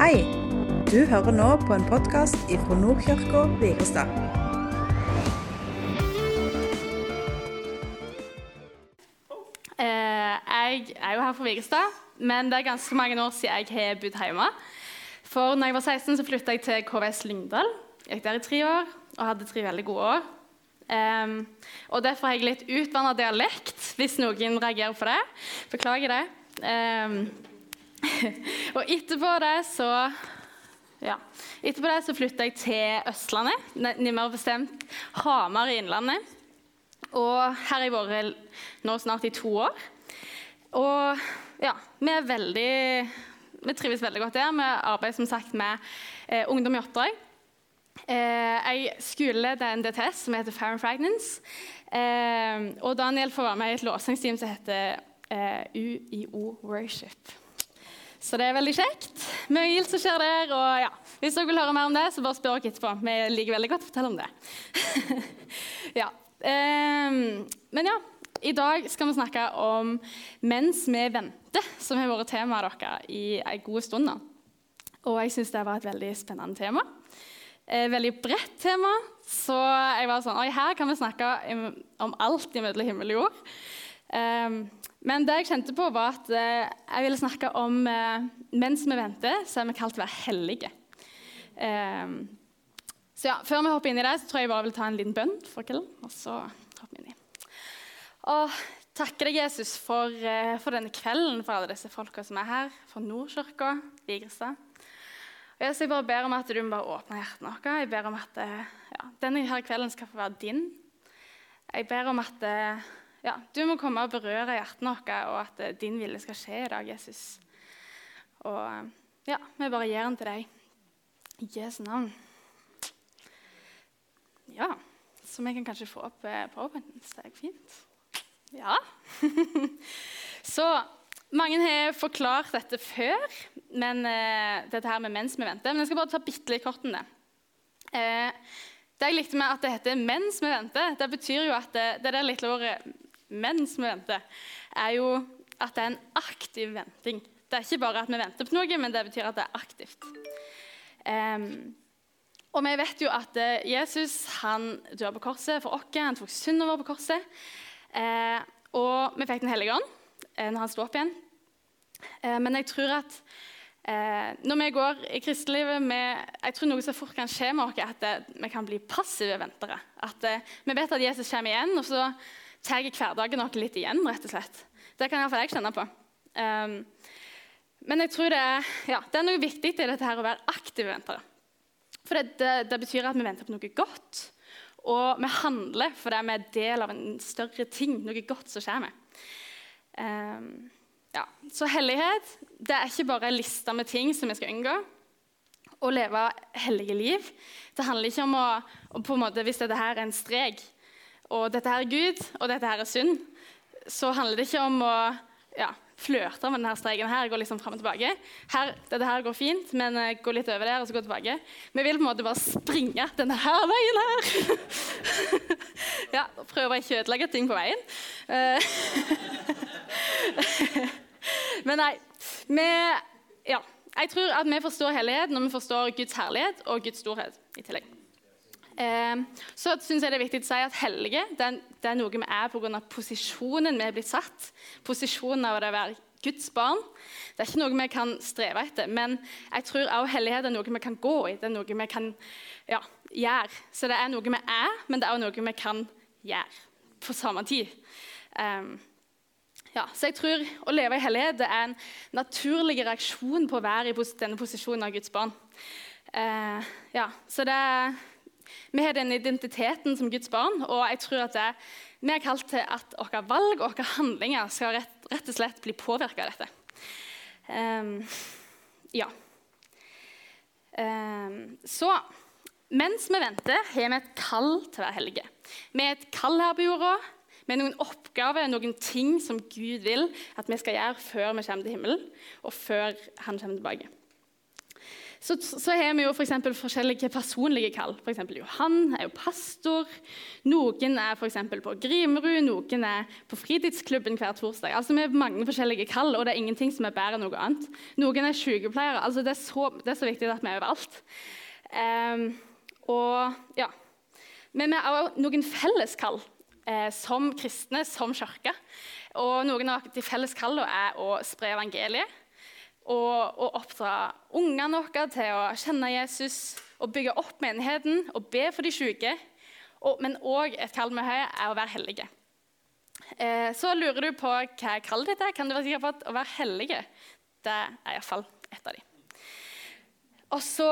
Hei! Du hører nå på en podkast fra Nordkirka Vigrestad. Eh, jeg er jo her fra Vigrestad, men det er ganske mange år siden jeg har bodd hjemme. For når jeg var 16, så flytta jeg til KVS Lyngdal. Jeg gikk der i tre år og hadde tre veldig gode år. Um, og Derfor har jeg litt utvanna dialekt, hvis noen reagerer på det. Beklager det. Um, og etterpå det så ja. Etterpå det så flytta jeg til Østlandet, nærmere bestemt Hamar i Innlandet. Og her har jeg vært nå snart i to år. Og ja, vi er veldig Vi trives veldig godt der. Vi arbeider som sagt med eh, ungdom i oppdrag. Eh, jeg skoleleder en DTS som heter Fair and Fragnance. Eh, og Daniel får være med i et låsingsteam som heter eh, UiO Worship. Så det er veldig kjekt. Mye gildt som skjer der. og ja, Hvis dere vil høre mer om det, så bare spør dere etterpå. Vi liker veldig godt å fortelle om det. ja. Um, men ja, i dag skal vi snakke om 'Mens vi venter', som har vært temaet deres i en god stund. nå. Og jeg syns det var et veldig spennende tema. Et veldig bredt tema. Så jeg var sånn Oi, her kan vi snakke om alt imellom himmel og jord. Um, men det jeg kjente på, var at eh, jeg ville snakke om eh, mens vi venter, så er vi kalt å være hellige. Eh, så ja, Før vi hopper inn i det, så tror jeg jeg bare vil ta en liten bønn for kvelden. Og så hopper vi inn i. Og takke deg, Jesus, for, for, denne kvelden, for alle disse folka som er her, for Nordkirka, Vigrestad. Og jeg, bare ber om at du må bare åpne hjertene vårt. Jeg ber om at ja, denne her kvelden skal få være din. Jeg ber om at ja, du må komme og berøre hjertene våre, og at eh, din vilje skal skje i dag, Jesus. Og eh, ja, vi bare gir den til deg. I Jesu navn. Ja, så vi kan kanskje få opp eh, powerpointen. Det er fint. Ja. så mange har forklart dette før, men uh, dette her med mens vi venter. Men jeg skal bare ta bitte litt kort om det. Uh, det jeg likte med at det heter 'mens vi venter', det betyr jo at det, det der lille ordet mens vi venter, er jo at det er en aktiv venting. Det er ikke bare at vi venter på noe, men det betyr at det er aktivt. Um, og vi vet jo at eh, Jesus han dør på korset for oss. Han tok synden vår på korset. Eh, og vi fikk Den hellige ånd eh, når han sto opp igjen. Eh, men jeg tror at eh, når vi går i kristelivet Jeg tror noe som fort kan skje med oss, at eh, vi kan bli passive ventere. At Vi vet at Jesus kommer igjen, og så tar hverdagen noe litt igjen, rett og slett. Det kan iallfall jeg kjenne på. Um, men jeg tror det er, ja, det er noe viktig i dette her å være aktive ventere. For det, det, det, betyr at vi venter på noe godt. Og vi handler fordi vi er del av en større ting, noe godt som skjer med. Um, ja. Så hellighet det er ikke bare en liste med ting som vi skal unngå. Å leve hellige liv. Det handler ikke om å på en måte, Hvis dette her er en strek, og dette her er Gud, og dette her er synd, så handler det ikke om å ja, flørte med denne streken her, gå liksom fram og tilbake. Her, dette her går fint, men uh, gå litt over der og så gå tilbake. Vi vil på en måte bare springe denne her veien her. ja, Prøve å ikke ødelegge ting på veien. Uh, men nei. Vi, ja, jeg tror at vi forstår hellighet når vi forstår Guds herlighet og Guds storhet i tillegg. Eh, så syns jeg det er viktig å si at helge det er, noe vi er pga. posisjonen vi er blitt satt. Posisjonen av å være Guds barn. Det er ikke noe vi kan streve etter. Men jeg tror også hellighet er noe vi kan gå i. Det er noe vi kan ja, gjøre. Så det er noe vi er, men det er også noe vi kan gjøre på samme tid. Um, ja, så jeg tror Å leve i hellighet er en naturlig reaksjon på å være i denne posisjonen av Guds barn. Uh, ja, så det er vi har den identiteten som Guds barn, og jeg tror at det, vi er kalt til at våre valg og våre handlinger skal rett, rett, og slett bli påvirka av dette. Um, ja. Um, så mens vi venter, har vi et kall til å være hellige. Vi er et kall her på jorda med noen oppgaver, noen ting som Gud vil at vi skal gjøre før vi kommer til himmelen, og før Han kommer tilbake. Så, så har vi jo for forskjellige personlige kall. For Johan er jo pastor. Noen er for på Grimerud, noen er på fritidsklubben hver torsdag. Altså Vi har mange forskjellige kall, og det er ingenting som er bedre enn noe annet. Noen er sykepleiere. altså Det er så, det er så viktig at vi er overalt. Um, og ja, Men vi har også noen felleskall eh, som kristne, som kirke. Og noen av de felles kallene er å spre evangeliet og, og oppdra ungene våre til å kjenne Jesus og bygge opp menigheten og be for de syke. Og, men òg et kall vi har, er å være hellige. Eh, så lurer du på hva kaller dette. Kan du være sikker på at å være hellige det er iallfall et av dem. Og så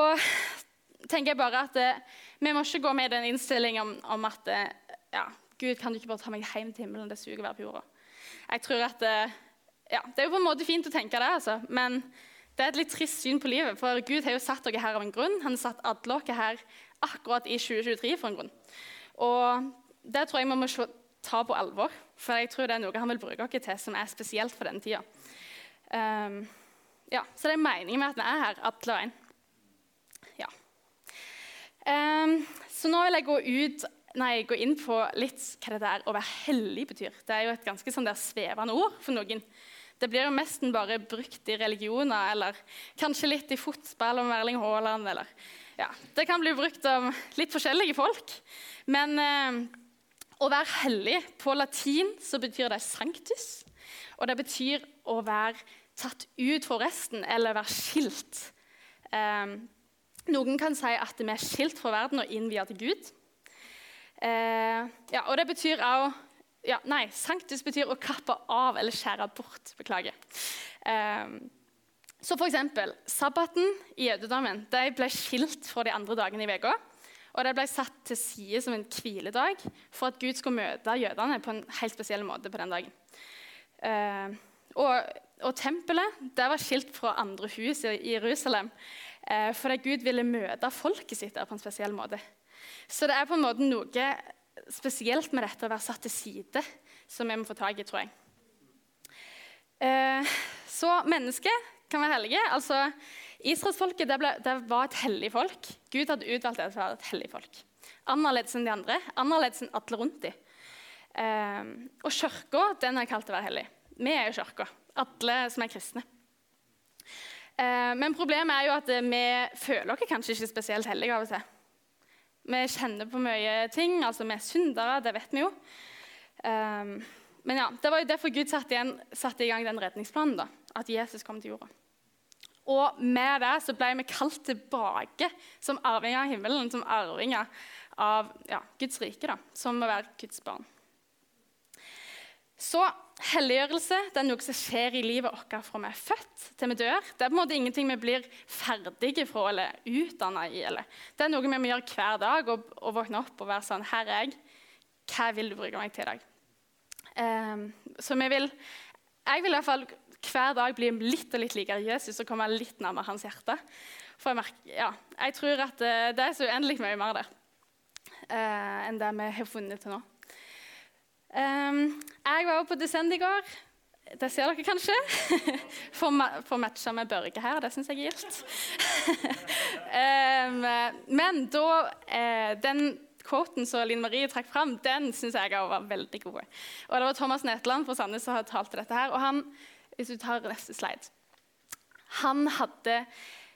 tenker jeg bare at eh, vi må ikke gå med i den innstillingen om, om at eh, ja, Gud, kan du ikke bare ta meg hjem til himmelen? Det suger å være på jorda. Jeg tror at eh, ja, Det er jo på en måte fint å tenke det, altså. men det er et litt trist syn på livet. For Gud har jo satt dere her av en grunn. Han har satt alle dere her akkurat i 2023 for en grunn. Og det tror jeg vi må ta på alvor, for jeg tror det er noe han vil bruke dere til som er spesielt for denne tida. Um, ja, så det er meningen med at vi er her, alle og en. Ja. Um, så nå vil jeg gå, ut, nei, gå inn på litt hva det er å være hellig betyr. Det er jo et ganske sånn der svevende ord for noen. Det blir jo nesten bare brukt i religioner, eller kanskje litt i fotball om Erling Haaland. Eller, ja, det kan bli brukt om litt forskjellige folk. Men eh, å være hellig på latin så betyr det sanctus. Og det betyr å være tatt ut fra resten, eller være skilt. Eh, noen kan si at vi er skilt fra verden og innviet til Gud. Eh, ja, og det betyr også ja, Nei, sanktus betyr å kappe av eller skjære bort. Beklager. Um, så for eksempel, Sabbaten i jødedommen ble skilt fra de andre dagene i uka. Og det ble satt til side som en hviledag for at Gud skulle møte jødene på en helt spesiell måte på den dagen. Uh, og, og, tempelet det var skilt fra andre hus i Jerusalem uh, fordi Gud ville møte folket sitt der på en spesiell måte. Så det er på en måte noe spesielt med dette å være satt til side, som vi må få tak i, tror jeg. Eh, så mennesket kan være hellige. Altså, Israelsfolket det, det var et hellig folk. Gud hadde utvalgt det til å være et hellig folk. Annerledes enn de andre, annerledes enn alle rundt dem. Eh, og kirka den er kalt å være hellig. Vi er jo kirka, alle som er kristne. Eh, men problemet er jo at vi føler oss kanskje ikke spesielt hellige av og til. Vi kjenner på mye ting. altså Vi er syndere, det vet vi jo. Um, men ja, Det var jo derfor Gud satte, igjen, satte i gang den redningsplanen. da, At Jesus kom til jorda. Og med det så ble vi kalt tilbake som arvinger av himmelen, som arvinger av ja, Guds rike, da, som å være Guds barn. Så helliggjørelse det er noe som skjer i livet vårt fra vi er født til vi dør. Det er på en måte ingenting vi blir ferdige fra eller utdanna i. Eller. Det er noe vi må gjøre hver dag og, og våkne opp og være sånn Her er jeg. Hva vil du bruke meg til i dag? Um, så vi vil Jeg vil i hvert fall hver dag bli litt og litt likere Jesus og komme litt nærmere hans hjerte. For jeg, merker, ja, jeg tror at det, det er så uendelig mye mer der uh, enn det vi har funnet til nå. Um, jeg var på Descend i går. Det ser dere kanskje. For, ma matcha med Børge her, det syns jeg er gildt. um, men da eh, Den quoten som Linn Marie trakk fram, den syns jeg var veldig god. Og det var Thomas Netland fra Sandnes som talte dette her. Og han, hvis du tar neste slide Han hadde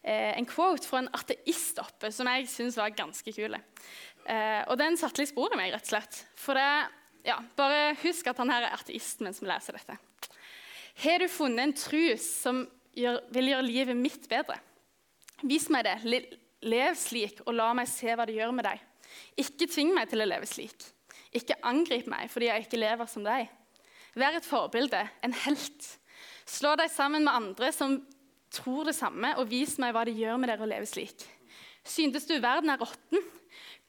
eh, en quote fra en ateist oppe som jeg syns var ganske kul. Eh, og den satte litt spor i meg, rett og slett. For det ja, bare husk at han her er ateist mens vi leser dette. Har du funnet en tru som gjør, vil gjøre livet mitt bedre? Vis meg det. Lev slik, og la meg se hva det gjør med deg. Ikke tving meg til å leve slik. Ikke angrip meg fordi jeg ikke lever som deg. Vær et forbilde, en helt. Slå deg sammen med andre som tror det samme, og vis meg hva det gjør med dere å leve slik. Syntes du verden er råtten?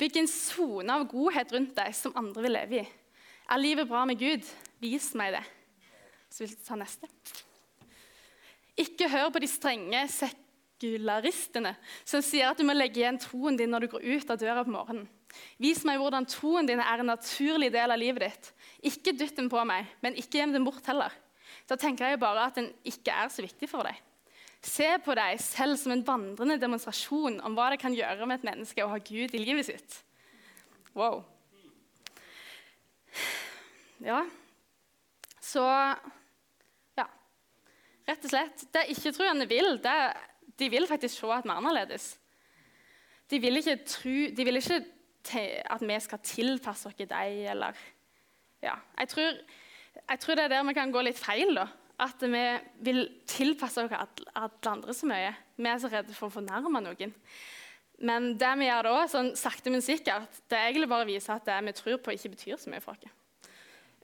Bygg en sone av godhet rundt deg som andre vil leve i. Er livet bra med Gud? Vis meg det. Så vil jeg ta neste. Ikke hør på de strenge sekularistene som sier at du må legge igjen troen din når du går ut av døra på morgenen. Vis meg hvordan troen din er en naturlig del av livet ditt. Ikke dytt den på meg, men ikke gjem den bort heller. Da tenker jeg bare at den ikke er så viktig for deg. Se på deg selv som en vandrende demonstrasjon om hva det kan gjøre med et menneske å ha Gud i livet sitt. Wow. Ja. Så ja. Rett og slett. Det ikke-troende vil, det, de vil faktisk se at vi er annerledes. De vil ikke, tro, de vil ikke at vi skal tilpasse oss dem, eller ja. jeg, tror, jeg tror, det er der vi kan gå litt feil. da. At vi vil tilpasse oss alle andre så mye. Vi er så redde for å fornærme noen. Men det vi gjør da, sånn sakte, men sikkert, det er egentlig bare å vise at det vi tror på, ikke betyr så mye for oss.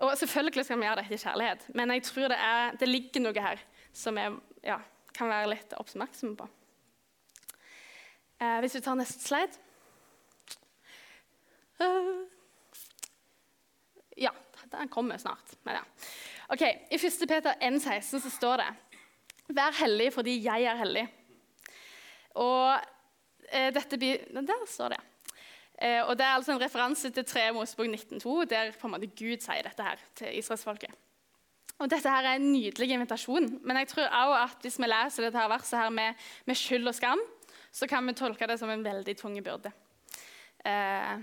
Og Selvfølgelig skal vi gjøre dette i kjærlighet, men jeg tror det, er, det ligger noe her som vi ja, kan være litt oppmerksomme på. Eh, hvis vi tar neste slide uh, Ja, den kommer snart. Men ja. Ok, I 1. Peter 1,16 så står det Vær hellig fordi jeg er hellig. Og eh, dette blir Der står det. Eh, og Det er altså en referanse til 3 Mosebok 19,2, der på en måte Gud sier dette her til israelsfolket. Og Dette her er en nydelig invitasjon, men jeg tror også at hvis vi leser dette her verset her med, med, skyld og skam, så kan vi tolke det som en veldig tung byrde. Eh,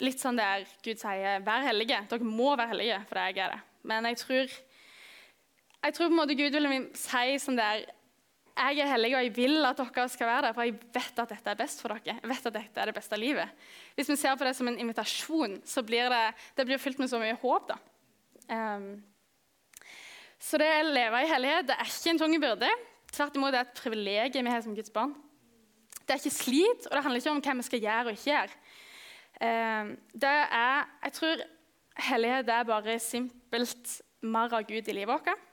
litt sånn der Gud sier 'vær hellige'. Dere må være hellige, for jeg er det. Men jeg tror, jeg tror på en måte Gud vil si sånn der jeg er hellig, og jeg vil at dere skal være der, for jeg vet at dette er best for dere. Jeg vet at dette er det beste livet. Hvis vi ser på det som en invitasjon, så blir det, det blir fylt med så mye håp. Um, så det å leve i hellighet det er ikke en tung byrde. Tvert imot det er et privilegium vi har som Guds barn. Det er ikke slit, og det handler ikke om hva vi skal gjøre og ikke gjøre. Um, det er, jeg tror hellighet er bare simpelt mer av Gud i livet vårt.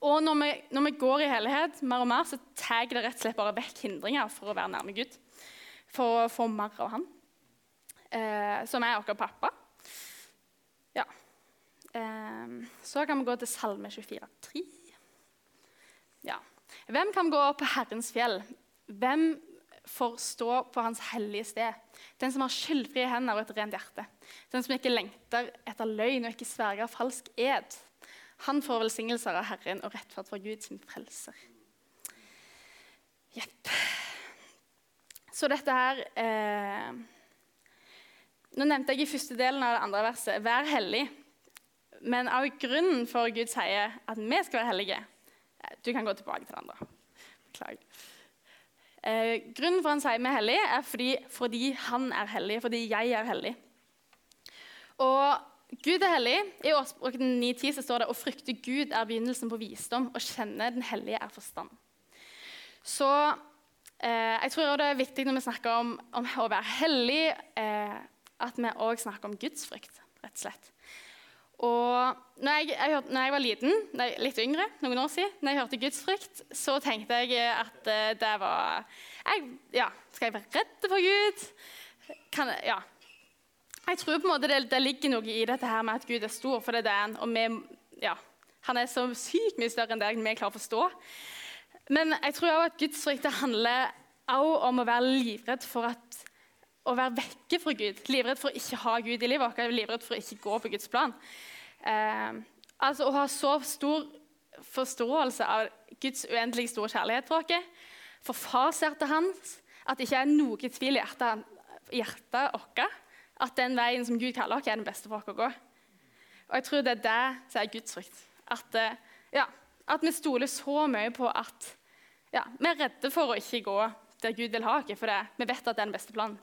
Og når vi, når vi, går i helhet mer og mer, så tar det rett og slett bare vekk hindringer for å være nærme Gud. For å få mer av Han, eh, som er vår pappa. Ja. Eh, så kan vi gå til Salme 24,3. Ja. Hvem kan gå på Herrens fjell? Hvem får stå på Hans hellige sted? Den som har skyldfrie hender og et rent hjerte. Den som ikke lengter etter løgn og ikke sverger falsk ed. Han får velsignelser av Herren og rettferd for Gud sin frelser. Jepp. Så dette her eh, Nå nevnte jeg i første delen av det andre verset 'vær hellig'. Men av grunnen for Gud sier at vi skal være hellige Du kan gå tilbake til det andre. Beklager. Eh, grunnen for han sier vi er hellige, er fordi, fordi han er hellig, fordi jeg er hellig. Og Gud er hellig. I årsboken 9.10 står det å frykte Gud er begynnelsen på visdom, og kjenne Den hellige er forstand. Så eh, jeg tror det er viktig når vi snakker om, om å være hellig, eh, at vi òg snakker om gudsfrykt, rett og slett. Og når jeg, jeg, når jeg var liten, nei, litt yngre, noen år siden, når jeg hørte gudsfrykt, så tenkte jeg at eh, det var jeg, ja, Skal jeg være redd for Gud? Kan, ja, jeg tror på en måte det, det, ligger noe i dette her med at Gud er stor, for det er han. Og vi, ja, han er så sykt mye større enn det vi klarer å forstå. Men jeg tror også at Guds rykte handler også om å være livredd for at, å være vekke fra Gud. Livredd for å ikke ha Gud i livet vårt, livredd for å ikke gå på Guds plan. Eh, altså Å ha så stor forståelse av Guds uendelig store kjærlighet for oss, for farshjertet hans, at det ikke er noe tvil i hjertet, hjertet vårt at den veien som Gud kaller oss, er den beste for oss å gå. Og jeg tror det er det som er Guds frykt. At, eh, ja, at vi stoler så mye på at ja, vi er redde for å ikke gå der Gud vil ha oss, for det, vi vet at det er den beste planen.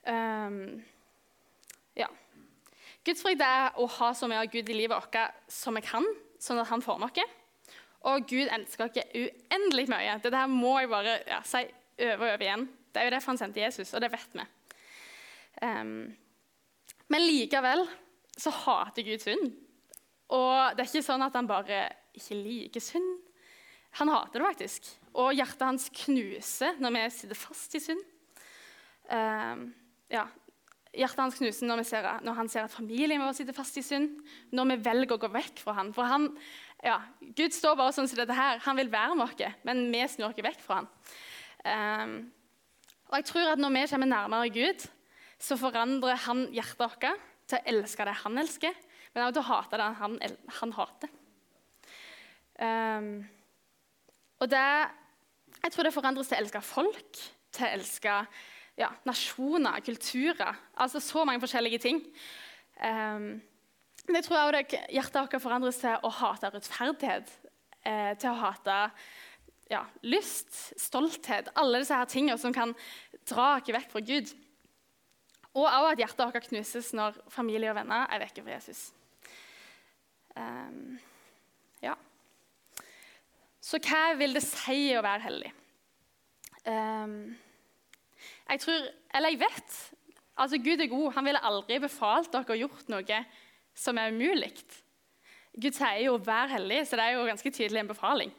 Um, ja. Gudsfrykt er å ha så mye av Gud i livet vårt som vi kan, sånn at han former oss. Og Gud elsker oss uendelig mye. Det må jeg bare ja, si over og over igjen. Det er jo derfor han sendte Jesus, og det vet vi. Um, men likevel så hater Gud synd. Og det er ikke sånn at han bare ikke liker synd. Han hater det faktisk. Og hjertet hans knuser når vi sitter fast i synd. Um, ja, Hjertet hans knuser når, ser, når, han ser at familien vår sitter fast i synd. Når vi velger å gå vekk fra han. For han, ja, Gud står bare sånn som dette her. Han vil være med oss, men vi snur oss vekk fra han. Um, og jeg tror at når vi kommer nærmere Gud, så forandrer han hjertet vårt til å elske det han elsker, men også til å hate det han, han hater. Um, Og det, jeg tror det forandres til å elske folk, til å elske ja, nasjoner, kulturer. Altså så mange forskjellige ting. Um, men jeg tror også hjertet vårt forandres til å hate rettferdighet, eh, til å hate ja, lyst, stolthet, alle disse her tingene som kan dra oss vekk fra Gud. Og også at hjertet vårt knuses når familie og venner er vekke fra Jesus. Um, ja. Så hva vil det si å være hellig? Um, jeg tror, eller jeg vet altså Gud er god. Han ville aldri befalt dere å gjort noe som er umulig. Gud sier jo 'vær hellig', så det er jo ganske tydelig en befaling.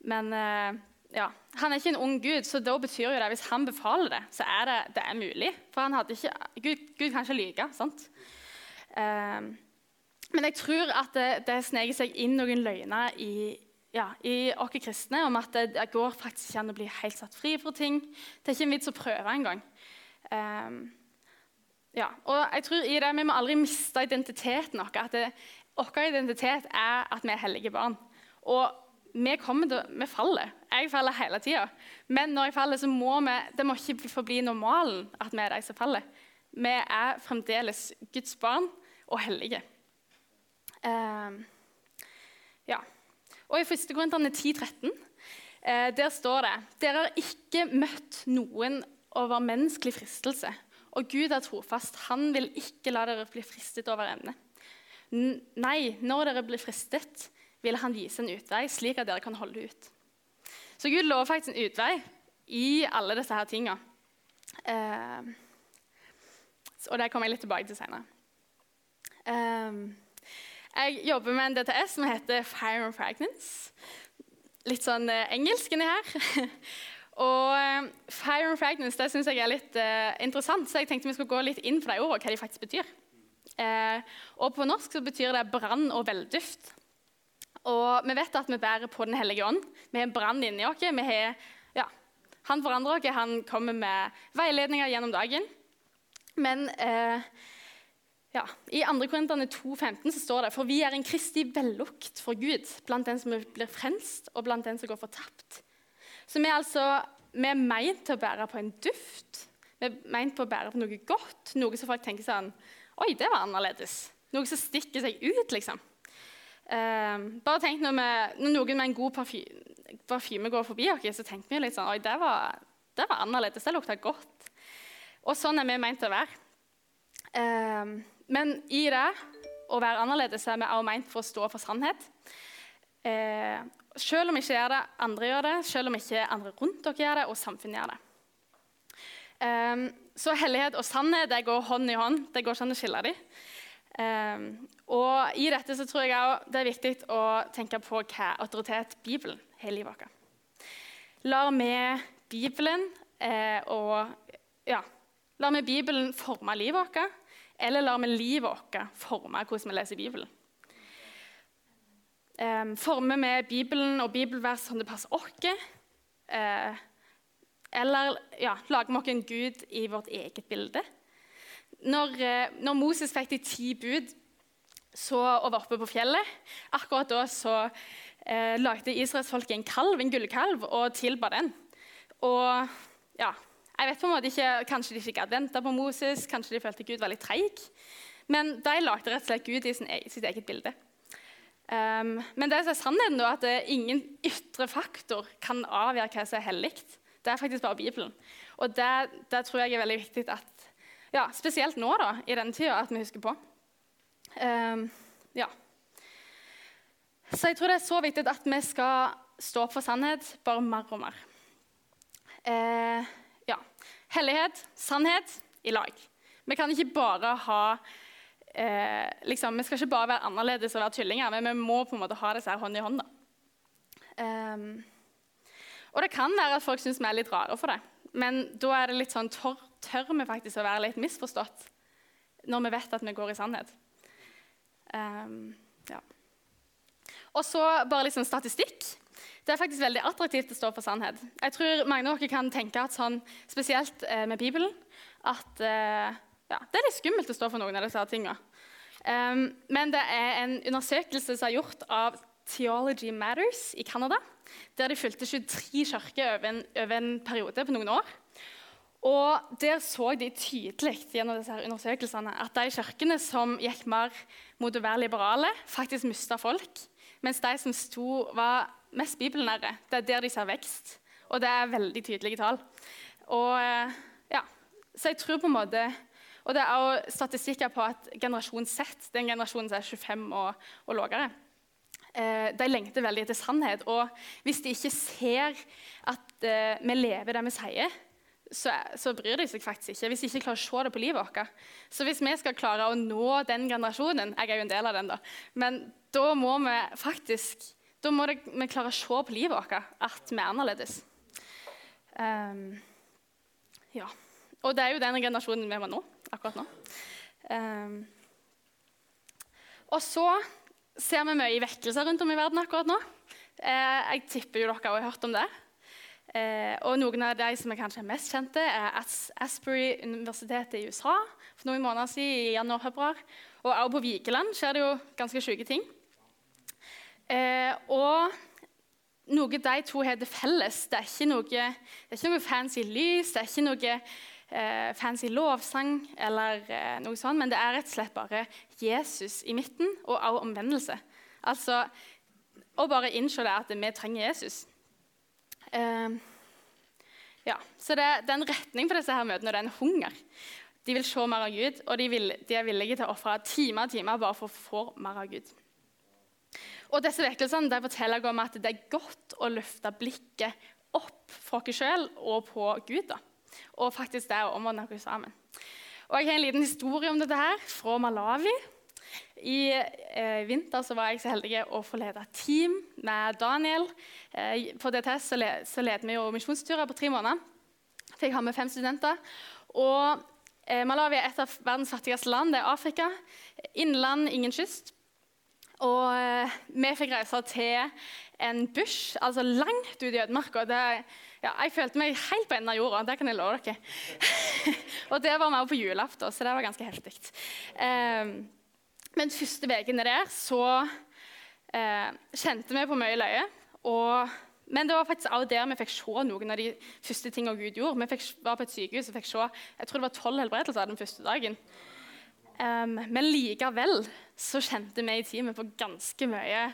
Men uh, ja, han er ikke en ung gud, så da betyr jo det hvis han befaler det, så er det, det er mulig. For ikke, Gud, Gud, kan ikke lyve. sant? Uh, men jeg tror at det, det sneker seg inn noen løgner i, ja, i oss kristne om at det, det, går faktisk ikke an å bli helt satt fri fra ting. Det er ikke en vits å prøve engang. Um, ja, og jeg tror i det, Vi må aldri miste identiteten vår. At vår identitet er at vi er hellige barn. Og vi, til, vi faller. Jeg faller hele tida. Men når jeg faller, så må vi, det må ikke forbli normalen at vi er de som faller. Vi er fremdeles Guds barn og hellige. Uh, ja. Og I 1. Korinterne 10,13 uh, der står det dere har ikke møtt noen over menneskelig fristelse. Og Gud er trofast. Han vil ikke la dere bli fristet over evne. Nei, når dere blir fristet, vil han vise en utvei, slik at dere kan holde ut. Så Gud lover faktisk en utvei i alle disse her tinga. Uh, og det kommer jeg litt tilbake til senere. Uh, jeg jobber med en DTS som heter Fire and Fragments. Litt sånn uh, engelsk inni her. og uh, Fire and Fragments det syns jeg er litt uh, interessant, så jeg tenkte vi skulle gå litt inn på de ordene, hva de faktisk betyr. og På norsk så betyr det brann og velduft. Og Vi vet at vi bærer på Den hellige ånd. Vi har en brann inni oss. Har, ja, han forandrer oss, han kommer med veiledninger gjennom dagen. Men eh, ja, I 2. Korinterne 2,15 står det for vi er en kristig vellukt for Gud blant den som blir frelst, og blant den som går fortapt. Så vi er altså vi er meint til å bære på en duft. Vi er meint på å bære på noe godt, noe som folk tenker sånn Oi, det var annerledes. Noe som stikker seg ut, liksom. Uh, bare tenk når, vi, når, noen med en god parfyme, går forbi oss, så tenker vi litt sånn Oi, det var, det var annerledes. Det lukta godt. Og sånn er vi meint å være. Uh, men i det å være annerledes er vi også meint for å stå for sannhet. Eh, selv om ikke gjør det, andre gjør det, selv om ikke andre rundt dere gjør det, og samfunnet gjør det. Eh, så hellighet og sannhet det går hånd i hånd. Det går ikke an å skille dem. Eh, og i dette så tror jeg også det er viktig å tenke på hva autoritet Bibelen har i livet vårt. Lar vi Bibelen eh, og ja, lar vi Bibelen forme livet vårt? Eller lar vi livet vårt forme hvordan vi leser Bibelen? Um, former vi Bibelen og bibelvers som det passer oss? Eh, eller ja, lager vi oss en gud i vårt eget bilde? Når, uh, når Moses fikk de ti bud så, og var oppe på fjellet, akkurat da så eh, lagde israelsfolket en kalv, en gullkalv og tilba den. Og ja, jeg vet på en måte ikke, Kanskje de ikke gadd på Moses, kanskje de følte Gud var litt treig. Men de lagde rett og slett Gud i sin, sitt eget bilde. Um, men det er sannheten da, at ingen ytre faktor kan avgjøre hva som er hellig. Det er faktisk bare Bibelen. Og det, det, tror jeg er veldig viktig at ja, Spesielt nå, da, i denne tida, at vi husker på. Um, ja. Så jeg tror det er så viktig at vi skal stå opp for sannhet bare mer og mer. Uh, ja. Hellighet, sannhet, i lag. Vi kan ikke bare ha eh, liksom, Vi skal ikke bare være annerledes og være tyllinger, men vi må på en måte ha disse her hånd i hånd. Um, og det kan være at folk syns vi er litt rare for det, men da er det litt sånn, tør, tør vi faktisk å være litt misforstått når vi vet at vi går i sannhet. Um, ja. Og så bare litt sånn statistikk. Det er faktisk veldig attraktivt å stå for sannhet. Jeg tror mange av dere kan tenke at sånn, spesielt eh, med Bibelen, at eh, ja, det er litt skummelt å stå for noen av disse tingene. Um, men det er en undersøkelse som er gjort av Theology Matters i Canada. Der de fulgte 23 kirker over, over en, periode på noen år. Og Der så de tydelig gjennom disse her undersøkelsene at de kirkene som gikk mer mot å være liberale, faktisk mista folk. Mens de som sto, var mest bibelnære. Det er der de ser vekst. Og det er veldig tydelige tall. Og, eh, ja, så jeg tror på en måte Og det er også statistikker på at generasjon Z, den generasjonen som er 25 og, og lavere, eh, de lengter veldig etter sannhet. Og hvis de ikke ser at eh, vi lever det vi sier, så, så, bryr de seg faktisk ikke. Hvis de ikke klarer å se det på livet vårt. Så hvis vi skal klare å nå den generasjonen Jeg er jo en del av den, da. Men da må vi faktisk da må det, vi klare å se på livet vårt at vi er annerledes. Um, ja. Og det er jo den generasjonen vi var nå, akkurat nå. Um, og så ser vi mye vekkelser rundt om i verden akkurat nå. Uh, jeg tipper jo dere har hørt om det. Eh, og Noen av de som er kanskje mest kjente, er Asbury-universitetet i USA for noen måneder siden, i januar-februar. Og også på Vigeland skjer det jo ganske syke ting. Eh, og noe de to har til felles, det er noe, det er ikke noe fancy lys, det er ikke noe eh, fancy lovsang, eller eh, noe sånt, men det er rett og slett bare Jesus i midten, og også omvendelse. Altså å bare innse at vi trenger Jesus. Eh, ja, så det, det, er en retning på disse her møtene, og det er en hunger. De vil se mer av Gud, og de, vil, de er villige til å ofre timer og timer bare for å få mer av Gud. Og disse vekkelsene forteller om at det er godt å løfte blikket opp fra oss sjøl og på Gud. Da. Og faktisk det å omvende oss sammen. Og Jeg har en liten historie om dette her fra Malawi. I eh, vinter så var jeg så heldig å få lede et team med Daniel. Eh, på DTS så, le, så leder vi jo misjonsturer på tre måneder. Fikk ha med fem studenter. Og eh, Malawi er et av verdens fattigste land. Det er Afrika. Innland, ingen kyst. Og eh, vi fikk reise til en bush, altså langt ute i ødemarka. Ja, jeg følte meg helt på enden av jorda, det kan jeg love dere. og det var vi på julaften, så det var ganske heftig. Eh, men første ukene der så eh, kjente vi på mye løye. Og, men det var faktisk også der vi fikk se noen av de første tingene Gud gjorde. Vi fikk, var på et sykehus og fikk se jeg tror det var tolv helbredelser den første dagen. Um, men likevel så kjente vi i teamet på ganske mye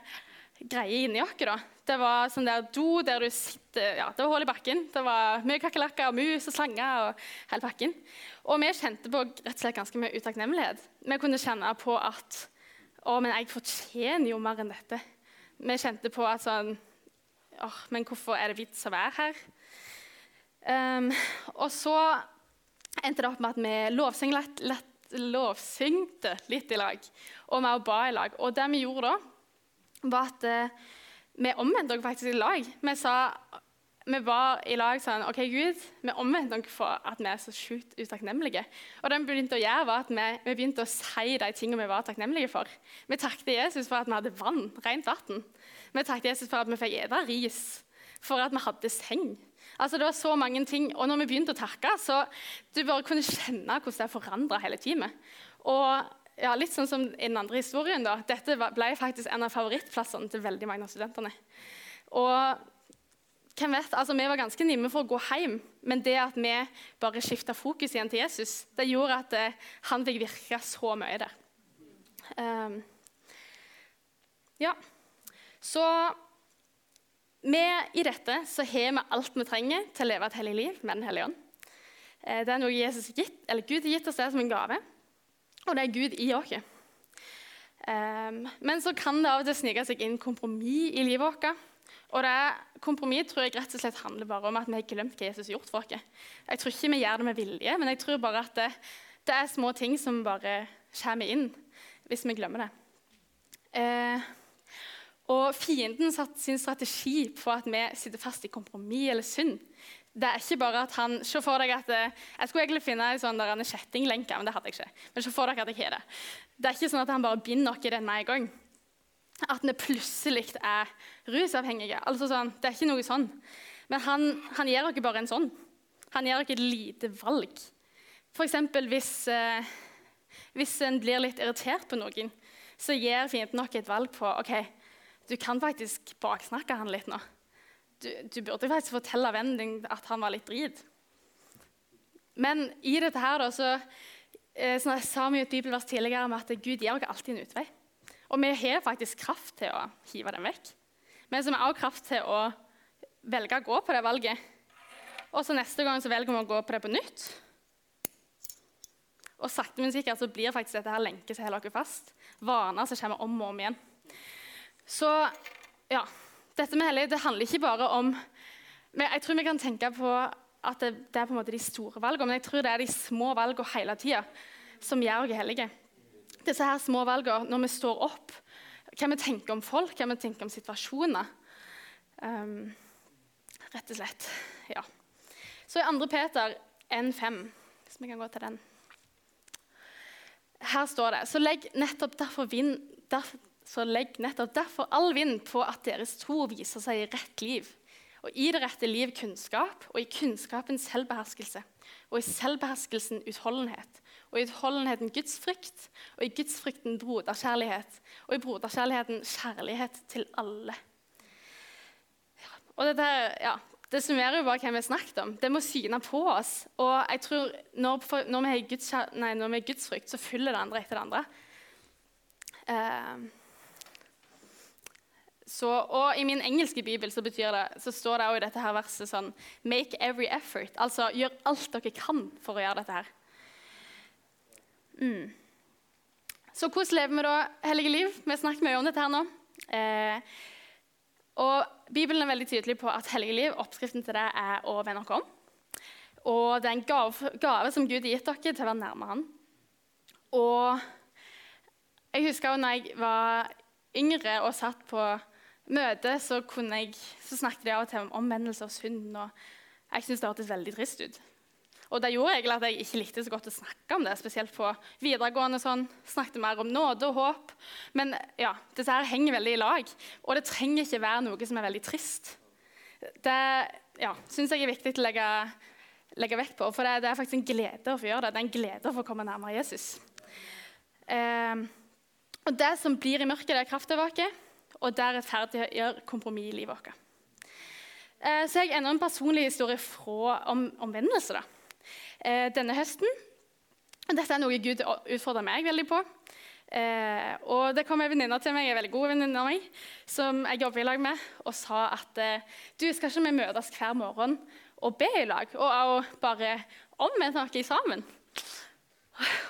greier inni oss. Da. Det var sånn der do der du sitter ja, Det var hull i bakken. Det var mye kakerlakker, mus og slanger og hele pakken. Og vi kjente på rett og slett ganske mye utakknemlighet. Vi kunne kjenne på at Å, men jeg fortjener jo mer enn dette. Vi kjente på at sånn Åh, men hvorfor er det vits å være her? Um, og så endte det opp med at vi lovsyngte litt i lag, og vi ba i lag. Og det vi gjorde da, var at eh, vi omvendte oss faktisk i lag. Vi sa vi var i lag sånn OK, Gud, vi omvendte oss for at vi er så sjukt utakknemlige. Og det vi begynte å gjøre, var at vi, vi, begynte å si de tingene vi var takknemlige for. Vi takket Jesus for at vi hadde vann, rent vann. Vi takket Jesus for at vi fikk spise ris, for at vi hadde seng. Altså, det var så mange ting. Og når vi begynte å takke, så du bare kunne kjenne hvordan det forandra hele teamet. Og ja, litt sånn som i den andre historien, da. Dette ble faktisk en av favorittplassene til veldig mange av studentene. Og hvem vet, altså Vi var ganske nimme for å gå hjem, men det at vi bare skifta fokus igjen til Jesus, det gjorde at eh, han fikk virke så mye der. Um, ja, så med, I dette så har vi alt vi trenger til å leve et hellig liv med Den hellige ånd. Eh, det er noe Jesus gitt, eller Gud har gitt oss det som en gave, og det er Gud i oss. Um, men så kan det av og til snike seg inn kompromiss i livet vårt. Og det Kompromiss tror jeg rett og slett handler bare om at vi har glemt hva Jesus har gjort for oss. Jeg tror ikke vi gjør det med vilje, men jeg tror bare at det, det er små ting som bare kommer inn hvis vi glemmer det. Uh, og fienden satte sin strategi på at vi sitter fast i kompromiss eller synd. Det er ikke bare at han, Se for deg at eh, Jeg skulle egentlig finne en sånn der kjettinglenke, men det hadde jeg ikke. Men se for deg at jeg har det. Det er ikke sånn at han bare binder oss i den med en gang. At vi plutselig er rusavhengige. Altså sånn, det er ikke noe sånn. Men han, han gir dere bare en sånn. Han gir dere et lite valg. F.eks. Hvis, eh, hvis en blir litt irritert på noen, så gir fienden nok et valg på ok, du kan faktisk baksnakke han litt nå. Du, du burde faktisk fortelle vennen din at han var litt drit. Men i dette her da, så, eh, så sa vi et bibelvers tidligere om at Gud gir oss alltid en utvei. Og vi har faktisk kraft til å hive den vekk. Men så har vi også kraft til å velge å gå på det valget. Og så neste gang så velger vi å gå på det på nytt. Og sakte, men sikkert så blir faktisk dette her lenket som holder oss fast. Vaner som kommer om og om igjen. Så ja, dette med hellig det handler ikke bare om Jeg tror vi kan tenke på at det, det er på en måte de store valgene, men jeg tror det er de små valgene hele tida som gjør oss hellige. Disse her små valgene når vi står opp, hva vi tenker om folk, hva vi tenker om situasjoner. Um, rett og slett. Ja. Så i 2. Peter 1,5, hvis vi kan gå til den her står det så legg nettopp derfor, vind, derfor, så legg nettopp derfor all vind på at deres tro viser seg i rett liv. Og i det rette liv kunnskap, og i kunnskapen selvbeherskelse. Og i selvbeherskelsen utholdenhet. Og i utholdenheten Guds frykt. og i gudsfrykten broderkjærlighet. Og i broderkjærligheten kjærlighet til alle. Og dette, ja, det summerer jo bare hva vi har snakket om. Det må syne på oss. Og jeg tror når, når, vi, har Guds, nei, gudsfrykt, så følger det andre etter det andre. Uh, så, og I min engelske bibel så, det, så står det også i dette her verset sånn Make every effort. Altså gjør alt dere kan for å gjøre dette her. Mm. Så hvordan lever vi da hellige liv? Vi har snakket mye om dette her nå. Eh, og Bibelen er veldig tydelig på at hellige liv, oppskriften til det er å vende oss om. Og det er en gave, gave, som Gud har gitt dere til å være nærme Han. Og jeg husker når jeg var yngre og satt på møte, så, jeg, så snakket de av og til om omvendelse og synd. og Jeg syntes det hørtes veldig trist ut. Og det gjorde egentlig at jeg ikke likte så godt å snakke om det, spesielt på videregående. sånn, Snakket mer om nåde og håp. Men ja, disse her henger veldig i lag. Og det trenger ikke være noe som er veldig trist. Det ja, syns jeg er viktig å legge, legge vekt på, for det, det, er faktisk en glede å få gjøre det. Det er en glede å få komme nærmere Jesus. Eh, og Det som blir i mørket, det er kraften vår, og det rettferdiggjør kompromiss i livet vårt. Eh, så jeg enda en personlig historie fra om omvendelse. da eh, denne høsten. Dette er noe Gud utfordrer meg veldig på. Eh, og Det kom en venninne til meg, en veldig god venninne av meg, som jeg jobber i lag med, og sa at du, skal ikke vi møtes hver morgen og be i lag? Og, og bare omvende noe sammen?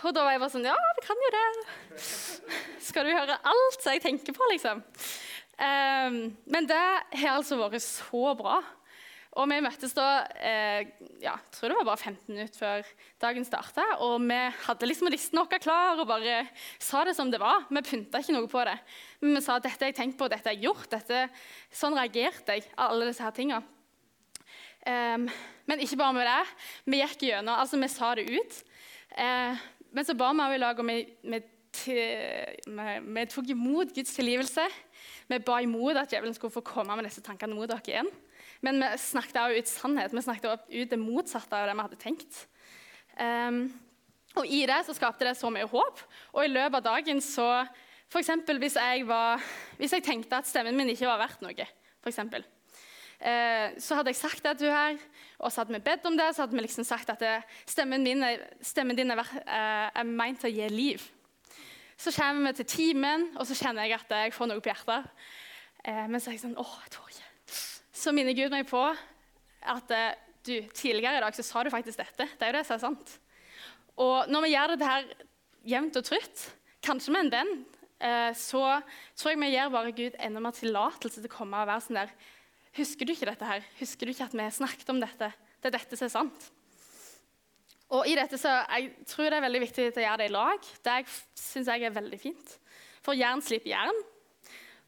Og da var jeg bare sånn Ja, vi kan jo det. Skal du høre alt som jeg tenker på, liksom? Um, men det har altså vært så bra. Og vi møttes da eh, ja, jeg tror det var bare 15 minutter før dagen starta. Og vi hadde liksom listen vår klar og bare sa det som det var. Vi pynta ikke noe på det. Men vi sa at dette har jeg tenkt på, dette har jeg gjort. Dette, sånn reagerte jeg. alle disse her tingene. Um, men ikke bare med det. Vi gikk gjennom, altså vi sa det ut. Uh, men så ba vi i lag, og vi, vi, vi, vi tok imot Guds tilgivelse. Vi ba imot at djevelen skulle få komme med disse tankene mot dere igjen. Men vi snakket også ut sannhet. Vi snakket ut det motsatte av det vi hadde tenkt. Um, og I det så skapte det så mye håp. Og i løpet av dagen så eksempel, hvis hvis jeg tenkte at stemmen min ikke var verdt noe, for eksempel, eh, så hadde jeg sagt at du er her, og så hadde vi bedt om det. Så hadde vi liksom sagt at stemmen, min, stemmen, din er, eh, er meint til å gi liv. Så kommer vi til timen, og så kjenner jeg at jeg får noe på hjertet. Eh, men så er jeg sånn åh, jeg tror ikke så minner Gud meg på at eh, du, tidligere i dag så sa du faktisk dette. Det er jo det som er sant. Og når vi gjør det her jevnt og trutt, kanskje med en venn, eh, så tror jeg vi gir bare Gud enda mer tillatelse til å komme og være sånn der Husker du ikke dette her? Husker du ikke at vi snakket om dette? Det er dette som er sant. Og i dette så, Jeg tror det er veldig viktig å gjøre det i lag. Det syns jeg er veldig fint. For jern slipper jern.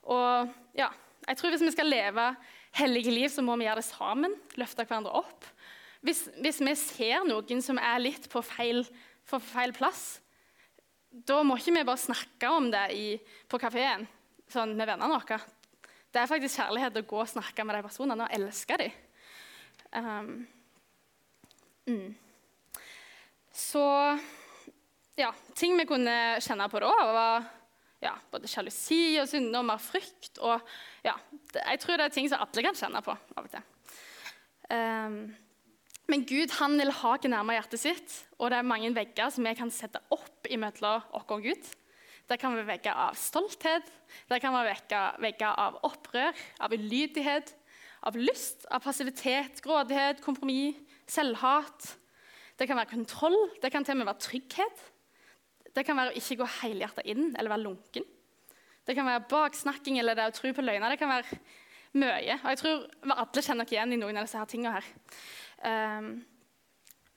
Og ja, jeg tror hvis vi skal leve hellige liv, så må vi gjøre det sammen. Løfte hverandre opp. Hvis, hvis vi ser noen som er litt på feil, på feil plass, da må ikke vi bare snakke om det i, på kafeen sånn med vennene våre. Det er faktisk kjærlighet å gå og snakke med de personene og elske dem. Um, mm. Så ja, ting vi kunne kjenne på da, var ja, både sjalusi og sykdommer, frykt og ja, Jeg tror det er ting som alle kan kjenne på av og til. Um, men Gud han vil ha oss nærmere hjertet sitt, og det er mange vegger som vi kan sette opp imellom oss og Gud. Det kan være vekket av stolthet, det kan være vekket av opprør, av ulydighet, av lyst, av passivitet, grådighet, kompromiss, selvhat. Det kan være kontroll, det kan til og med være trygghet. Det kan være å ikke gå helhjertet inn eller være lunken. Det kan være baksnakking eller det å tro på løgner. Det kan være mye. Og jeg tror vi alle kjenner oss igjen i noen av disse her tingene her. Um,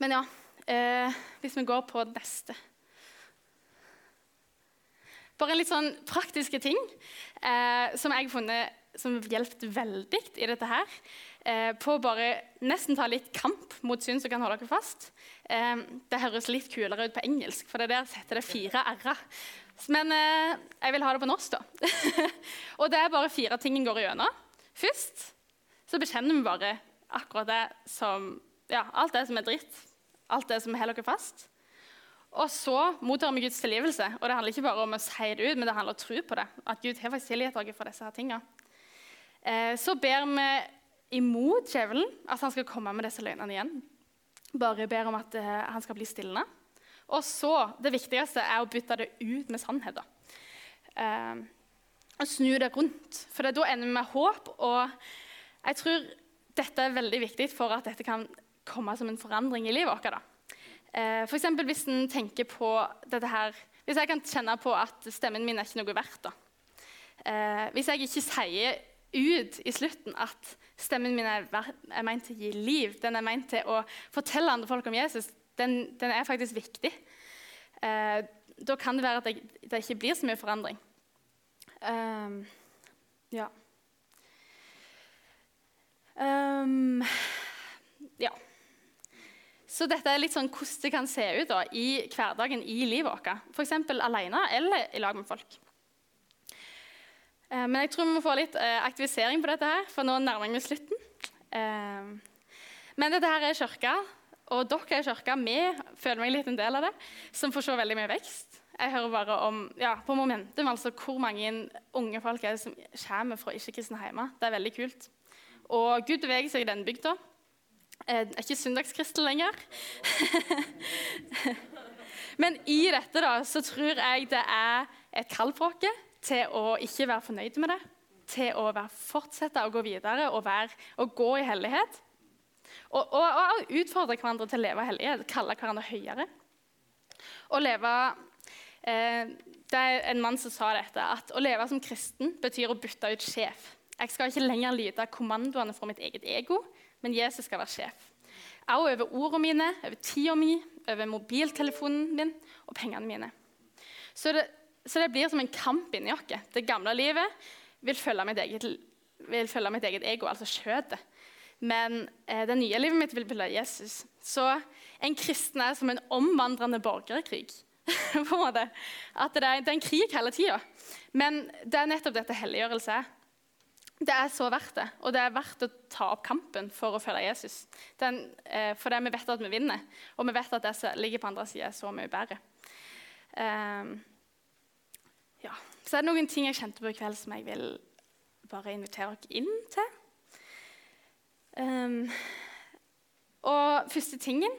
men ja, uh, hvis vi går på neste Bare en litt sånn praktiske ting eh, som jeg har funnet som hjulpet veldig i dette her. Eh, på å bare nesten ta litt kamp mot syn som kan holde dere fast. det høres litt kulere ut på engelsk, for det der setter det fire r-er. Men jeg vil ha det på norsk, da. og det er bare fire ting en går igjennom. Først så bekjenner vi bare akkurat det som ja, alt det som er dritt. Alt det som holder dere fast. Og så mottar vi Guds tilgivelse. Og det handler ikke bare om å si det ut, men det handler om å tro på det. At Gud har faktisk tilgitt oss for disse her tingene. Eh, så ber vi imot djevelen at han skal komme med disse løgnene igjen. Bare ber om at eh, han skal bli stillende. Og så, det viktigste, er å bytte det ut med sannhet. Eh, og snu det rundt. For da ender vi med håp. Og jeg tror dette er veldig viktig for at dette kan komme som en forandring i livet vårt. Eh, F.eks. hvis en tenker på dette her Hvis jeg kan kjenne på at stemmen min er ikke noe verdt. da. Eh, hvis jeg ikke sier ut i slutten at stemmen min er, er ment til å gi liv, den er ment til å fortelle andre folk om Jesus, den, den er faktisk viktig. Eh, da kan det være at det, det ikke blir så mye forandring. Um, ja. Um. Så dette er litt sånn hvordan det kan se ut da, i hverdagen i livet vårt. F.eks. alene eller i lag med folk. Uh, men jeg tror vi må få litt uh, aktivisering på dette, her, for nå nærmer vi slutten. Uh, men dette her er kirka, og dere er kirka. Vi føler meg litt en del av det, som får se veldig mye vekst. Jeg hører bare om ja, på momentum, altså hvor mange unge folk er det som kommer fra ikke-kristne hjemme. Det er veldig kult. Og Gud beveger seg i denne bygda. Jeg er ikke søndagskristen lenger. Men i dette da, så tror jeg det er et kall for oss til å ikke være fornøyd med det. Til å fortsette å gå videre og, være, og gå i hellighet. Og, og, og, utfordre hverandre til å leve hellighet, kalle hverandre høyere. Og leve Eh, det er en mann som sa dette, at å leve som kristen betyr å bytte ut sjef. Jeg skal ikke lenger lyde kommandoene fra mitt eget ego, men Jesus skal være sjef. Også over ordene mine, over tida mi, over mobiltelefonen min og pengene mine. Så det, så det blir som en kamp inni oss. Det gamle livet vil følge mitt eget, følge mitt eget ego, altså kjøttet. Men eh, det nye livet mitt vil følge Jesus. Så en kristen er som en omvandrende borgerkrig. på en måte. At det er, det er en krig hele tida. Men det er nettopp dette helliggjørelse er. Det er så verdt det, og det er verdt å ta opp kampen for å følge Jesus. Den, eh, for det vi vet at vi vinner, og vi vet at det som ligger på andre sida, er så mye bedre. Um, ja. Så er det noen ting jeg kjente på i kveld som jeg vil bare invitere dere inn til. Um, og første tingen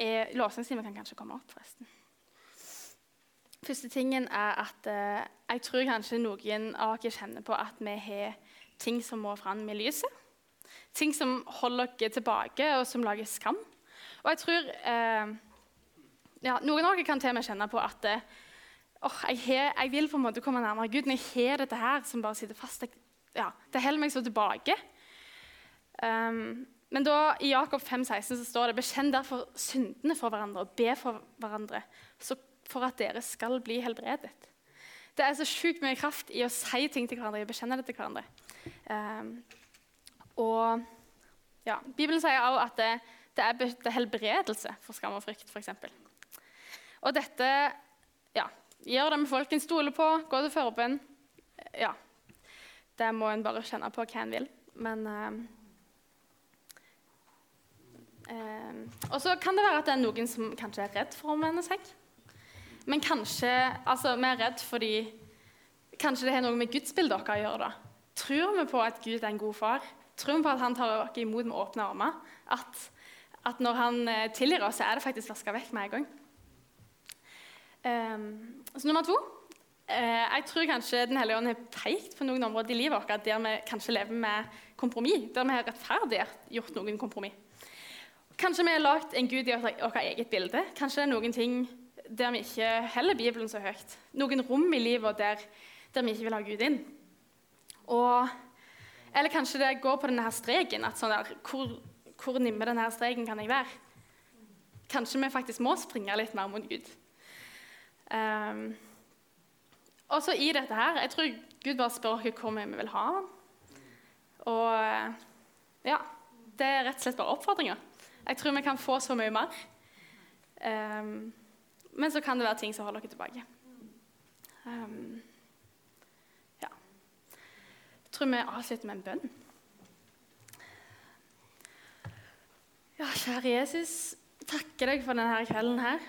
er Lovsangstimen kan kanskje komme opp, forresten. Første tingen er at eh, jeg tror kanskje noen av dere kjenner på at vi har ting som må fram i lyset. Ting som holder dere tilbake, og som lager skam. Og jeg tror eh, ja, Noen av dere kan til og med kjenne på at oh, jeg, har, jeg, vil på en måte komme nærmere Gud når jeg har dette her som bare sitter fast. Jeg, ja, det holder meg så tilbake. Um, men da, i Jakob 5, 16 så står det bekjenn derfor syndene for hverandre og be for hverandre. For at dere skal bli helbredet. Det er så sjukt mye kraft i å si ting til hverandre, i å bekjenne det til hverandre. Um, og ja, Bibelen sier også at det, det, er, helbredelse for skam og frykt, f.eks. Og dette ja, gjør det med folk en stoler på, går til forbønn. Ja, det må en bare kjenne på hva en vil. Men eh, um, Og så kan det være at det er noen som kanskje er redd for å omvende seg. Men kanskje altså, Vi er redd fordi kanskje det har noe med gudsbildet vårt å gjøre. da. Tror vi på at Gud er en god far? Tror vi på at han tar oss imot med åpne armer? At, at når han eh, tilgir oss, så er det faktisk vaska vekk med en gang? Um, så nummer to eh, Jeg tror kanskje Den hellige ånd har pekt på noen områder i livet vårt der vi kanskje lever med kompromiss, der vi har rettferdiggjort noen kompromiss. Kanskje vi har lagd en gud i vårt eget bilde. Kanskje det er noen ting der vi ikke heller Bibelen så høyt. Noen rom i livet der, der vi ikke vil ha Gud inn. Og, eller kanskje det går på denne streken. at sånn der, hvor, hvor nimme denne streken kan jeg være? Kanskje vi faktisk må springe litt mer mot Gud. Um, og så i dette her Jeg tror Gud bare spør oss hvor vi vil ha. Og ja, det er rett og slett bare oppfordringer. Jeg tror vi kan få så mye mer. Um, men så kan det være ting som holder dere tilbake. Um, tror vi avslutter med en bønn. Ja, kjære Jesus, takker deg for denne kvelden her.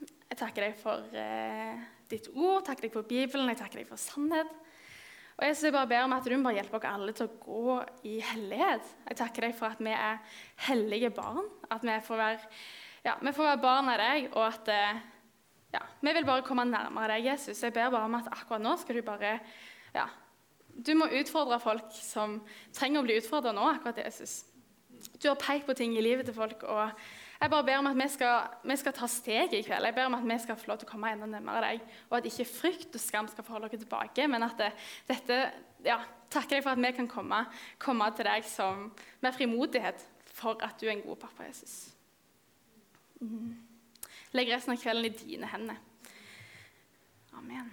Jeg takker deg for eh, ditt ord, takker deg for Bibelen, jeg takker deg for sannhet. Og jeg, bare ber om at du må hjelper oss alle til å gå i hellighet. Jeg takker deg for at vi er hellige barn. At vi får være, ja, vi får være barn av deg, og at eh, ja, vi vil bare komme nærmere deg, Jesus. Jeg ber bare om at akkurat nå skal du bare ja, Du må utfordre folk som trenger å bli utfordra nå, akkurat Jesus. Du har pekt på ting i livet til folk. og jeg bare ber om at vi skal, vi skal ta steget i kveld. Jeg ber om at vi skal få lov til å komme enda nærmere deg. Og at ikke frykt og skam skal forholde dere tilbake, men at det, dette ja, Takker deg for at vi kan komme, komme til deg som, med frimodighet for at du er en god pappa, Jesus. Mm. Legg resten av kvelden i dine hender. Amen.